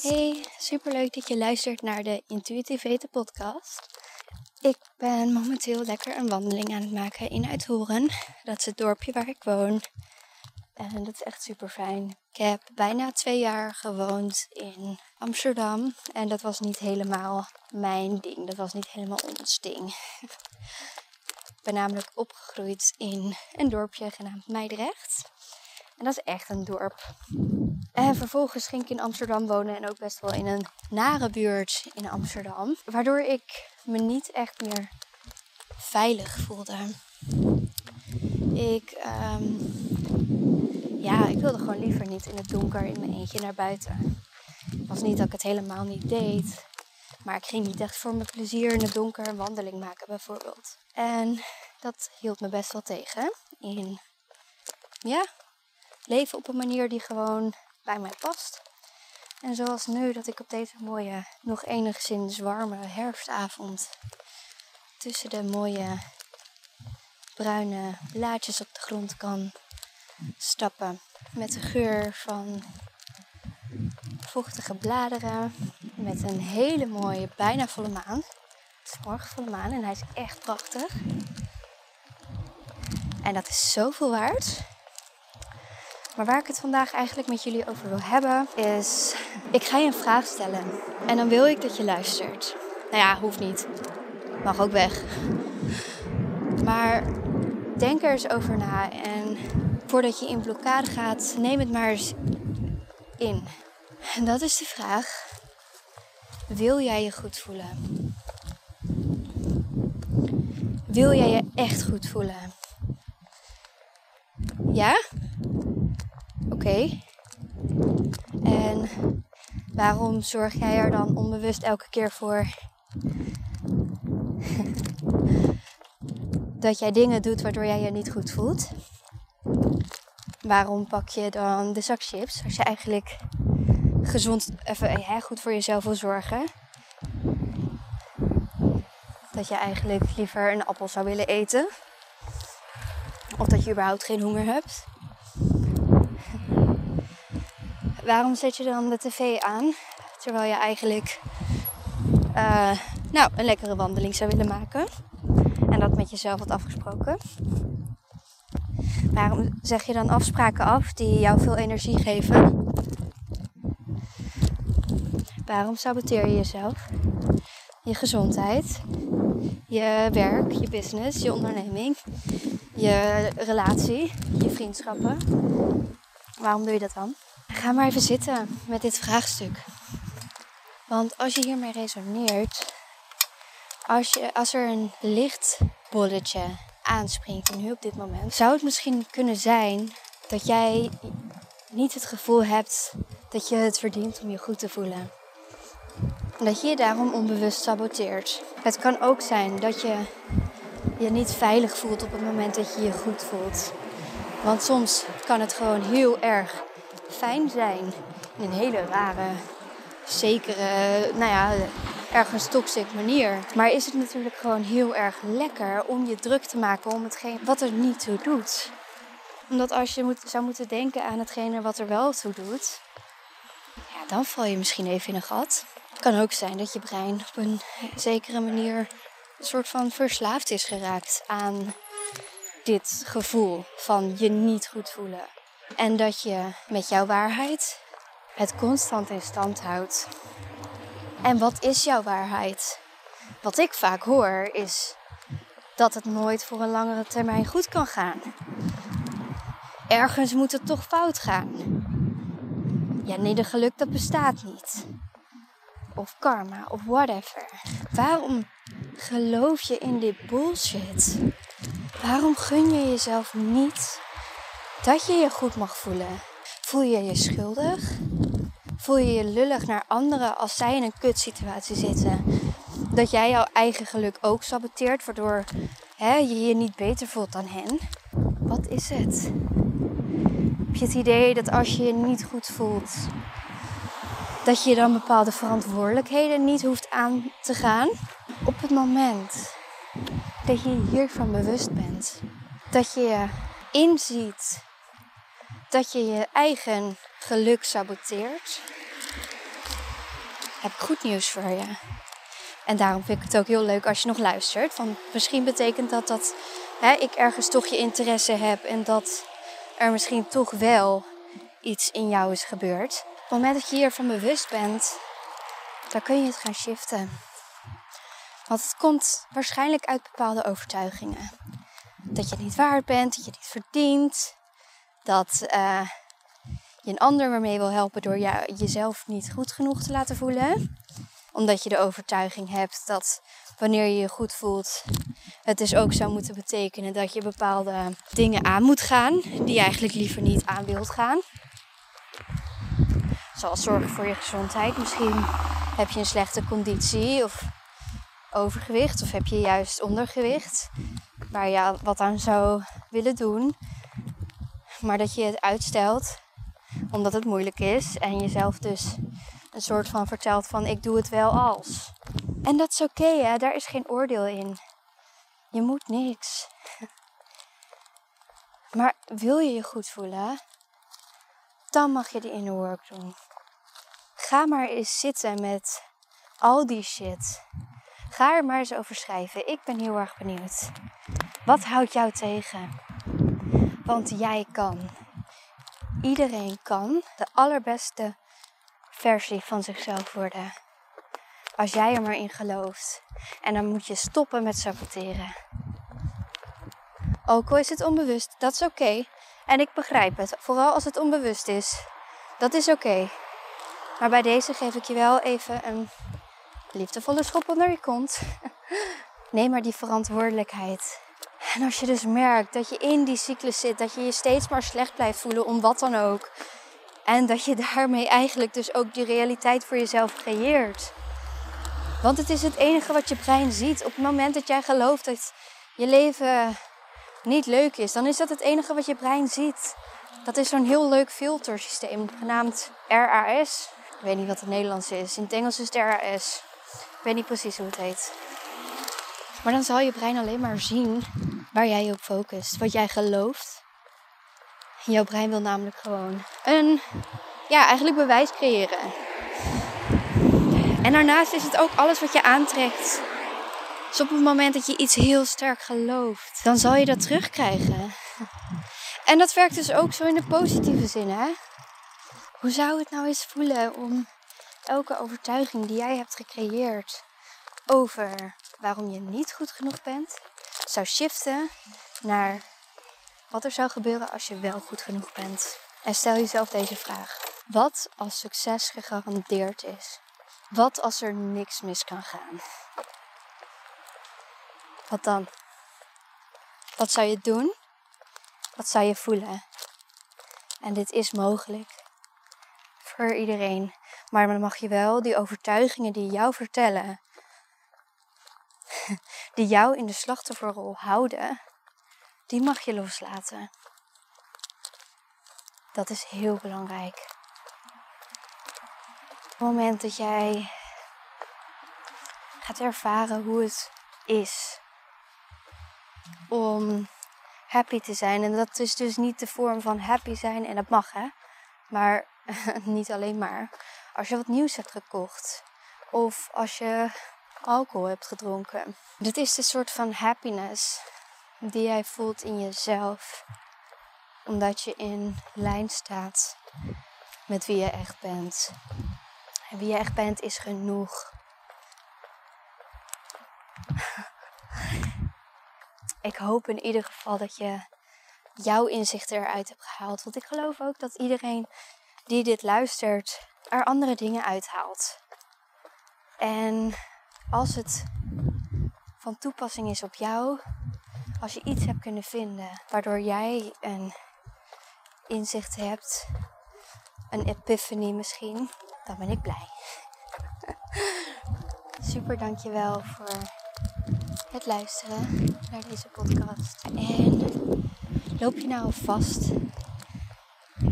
Hey, superleuk dat je luistert naar de Intuïtief Eten podcast. Ik ben momenteel lekker een wandeling aan het maken in Uithoren. Dat is het dorpje waar ik woon. En dat is echt super fijn. Ik heb bijna twee jaar gewoond in Amsterdam. En dat was niet helemaal mijn ding. Dat was niet helemaal ons ding. Ben namelijk opgegroeid in een dorpje genaamd Meidrecht. En dat is echt een dorp. En vervolgens ging ik in Amsterdam wonen en ook best wel in een nare buurt in Amsterdam. Waardoor ik me niet echt meer veilig voelde. Ik, ehm, ja, ik wilde gewoon liever niet in het donker in mijn eentje naar buiten. Het was niet dat ik het helemaal niet deed. Maar ik ging niet echt voor mijn plezier in het donker een wandeling maken bijvoorbeeld. En dat hield me best wel tegen. In, ja, leven op een manier die gewoon bij mij past. En zoals nu dat ik op deze mooie, nog enigszins warme herfstavond tussen de mooie bruine blaadjes op de grond kan stappen. Met de geur van vochtige bladeren. Met een hele mooie, bijna volle maan. Het is morgen volle maan en hij is echt prachtig. En dat is zoveel waard. Maar waar ik het vandaag eigenlijk met jullie over wil hebben is... Ik ga je een vraag stellen. En dan wil ik dat je luistert. Nou ja, hoeft niet. Mag ook weg. Maar denk er eens over na. En voordat je in blokkade gaat, neem het maar eens in. En dat is de vraag. Wil jij je goed voelen? Wil jij je echt goed voelen? Ja? Oké. En waarom zorg jij er dan onbewust elke keer voor dat jij dingen doet waardoor jij je niet goed voelt? Waarom pak je dan de zak chips als je eigenlijk gezond, even ja, goed voor jezelf wil zorgen? Dat je eigenlijk liever een appel zou willen eten? Of dat je überhaupt geen honger hebt? waarom zet je dan de tv aan? Terwijl je eigenlijk uh, nou, een lekkere wandeling zou willen maken. En dat met jezelf had afgesproken. Waarom zeg je dan afspraken af die jou veel energie geven? Waarom saboteer je jezelf? Je gezondheid, je werk, je business, je onderneming, je relatie, je vriendschappen. Waarom doe je dat dan? Ga maar even zitten met dit vraagstuk. Want als je hiermee resoneert, als, je, als er een lichtbolletje aanspringt, nu op dit moment, zou het misschien kunnen zijn dat jij niet het gevoel hebt dat je het verdient om je goed te voelen. Dat je je daarom onbewust saboteert. Het kan ook zijn dat je je niet veilig voelt op het moment dat je je goed voelt. Want soms kan het gewoon heel erg fijn zijn. In een hele rare, zekere, nou ja, ergens toxic manier. Maar is het natuurlijk gewoon heel erg lekker om je druk te maken om hetgeen wat er niet toe doet. Omdat als je moet, zou moeten denken aan hetgene wat er wel toe doet, ja, dan val je misschien even in een gat. Kan ook zijn dat je brein op een zekere manier een soort van verslaafd is geraakt aan dit gevoel van je niet goed voelen. En dat je met jouw waarheid het constant in stand houdt. En wat is jouw waarheid? Wat ik vaak hoor is dat het nooit voor een langere termijn goed kan gaan. Ergens moet het toch fout gaan. Ja, nee, de geluk dat bestaat niet. Of karma, of whatever. Waarom geloof je in dit bullshit? Waarom gun je jezelf niet dat je je goed mag voelen? Voel je je schuldig? Voel je je lullig naar anderen als zij in een kutsituatie zitten? Dat jij jouw eigen geluk ook saboteert, waardoor hè, je je niet beter voelt dan hen? Wat is het? Heb je het idee dat als je je niet goed voelt, dat je dan bepaalde verantwoordelijkheden niet hoeft aan te gaan? Op het moment dat je hiervan bewust bent. Dat je je inziet dat je je eigen geluk saboteert. Heb ik goed nieuws voor je. En daarom vind ik het ook heel leuk als je nog luistert. Want misschien betekent dat dat hè, ik ergens toch je interesse heb en dat er misschien toch wel iets in jou is gebeurd. Op het moment dat je hiervan bewust bent, dan kun je het gaan shiften. Want het komt waarschijnlijk uit bepaalde overtuigingen. Dat je niet waard bent, dat je niet verdient. Dat uh, je een ander waarmee wil helpen door jou, jezelf niet goed genoeg te laten voelen. Omdat je de overtuiging hebt dat wanneer je je goed voelt, het dus ook zou moeten betekenen dat je bepaalde dingen aan moet gaan die je eigenlijk liever niet aan wilt gaan. Zoals zorgen voor je gezondheid. Misschien heb je een slechte conditie of overgewicht of heb je juist ondergewicht waar je wat aan zou willen doen, maar dat je het uitstelt omdat het moeilijk is en jezelf dus een soort van vertelt van ik doe het wel als. En dat is oké, hè? daar is geen oordeel in. Je moet niks. Maar wil je je goed voelen, dan mag je de inner work doen. Ga maar eens zitten met al die shit. Ga er maar eens over schrijven. Ik ben heel erg benieuwd. Wat houdt jou tegen? Want jij kan. Iedereen kan de allerbeste versie van zichzelf worden. Als jij er maar in gelooft. En dan moet je stoppen met saboteren. Ook al is het onbewust, dat is oké. En ik begrijp het, vooral als het onbewust is. Dat is oké. Maar bij deze geef ik je wel even een liefdevolle schop onder je kont. Neem maar die verantwoordelijkheid. En als je dus merkt dat je in die cyclus zit, dat je je steeds maar slecht blijft voelen om wat dan ook. En dat je daarmee eigenlijk dus ook die realiteit voor jezelf creëert. Want het is het enige wat je brein ziet. Op het moment dat jij gelooft dat je leven niet leuk is, dan is dat het enige wat je brein ziet. Dat is zo'n heel leuk filtersysteem genaamd RAS. Ik weet niet wat het Nederlands is. In het Engels is het RAS. Ik weet niet precies hoe het heet. Maar dan zal je brein alleen maar zien waar jij je op focust, wat jij gelooft. jouw brein wil namelijk gewoon een, ja, eigenlijk bewijs creëren. En daarnaast is het ook alles wat je aantrekt. Dus op het moment dat je iets heel sterk gelooft, dan zal je dat terugkrijgen. En dat werkt dus ook zo in de positieve zin, hè? Hoe zou het nou eens voelen om elke overtuiging die jij hebt gecreëerd over waarom je niet goed genoeg bent, zou shiften naar wat er zou gebeuren als je wel goed genoeg bent. En stel jezelf deze vraag. Wat als succes gegarandeerd is? Wat als er niks mis kan gaan? Wat dan? Wat zou je doen? Wat zou je voelen? En dit is mogelijk voor iedereen. Maar dan mag je wel die overtuigingen die jou vertellen die jou in de slachtofferrol houden, die mag je loslaten. Dat is heel belangrijk. Op het moment dat jij gaat ervaren hoe het is om happy te zijn. En dat is dus niet de vorm van happy zijn en dat mag hè. Maar niet alleen maar. Als je wat nieuws hebt gekocht. Of als je alcohol hebt gedronken. Dit is de soort van happiness die jij voelt in jezelf. Omdat je in lijn staat met wie je echt bent. En wie je echt bent is genoeg. Ik hoop in ieder geval dat je jouw inzichten eruit hebt gehaald. Want ik geloof ook dat iedereen die dit luistert er andere dingen uithaalt. En als het van toepassing is op jou, als je iets hebt kunnen vinden waardoor jij een inzicht hebt, een epiphany misschien, dan ben ik blij. Super dankjewel voor het luisteren naar deze podcast. En loop je nou vast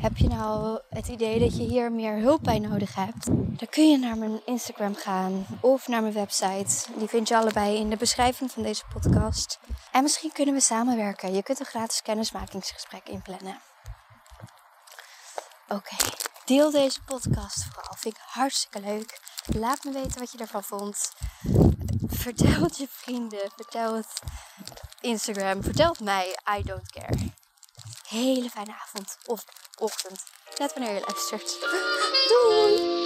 Heb je nou het idee dat je hier meer hulp bij nodig hebt? Dan kun je naar mijn Instagram gaan of naar mijn website. Die vind je allebei in de beschrijving van deze podcast. En misschien kunnen we samenwerken. Je kunt een gratis kennismakingsgesprek inplannen. Oké, deel deze podcast vooral. Vind ik hartstikke leuk. Laat me weten wat je ervan vond. Vertel het je vrienden. Vertel het Instagram. Vertel het mij. I don't care. Hele fijne avond of ochtend. Net wanneer je luistert. Doei!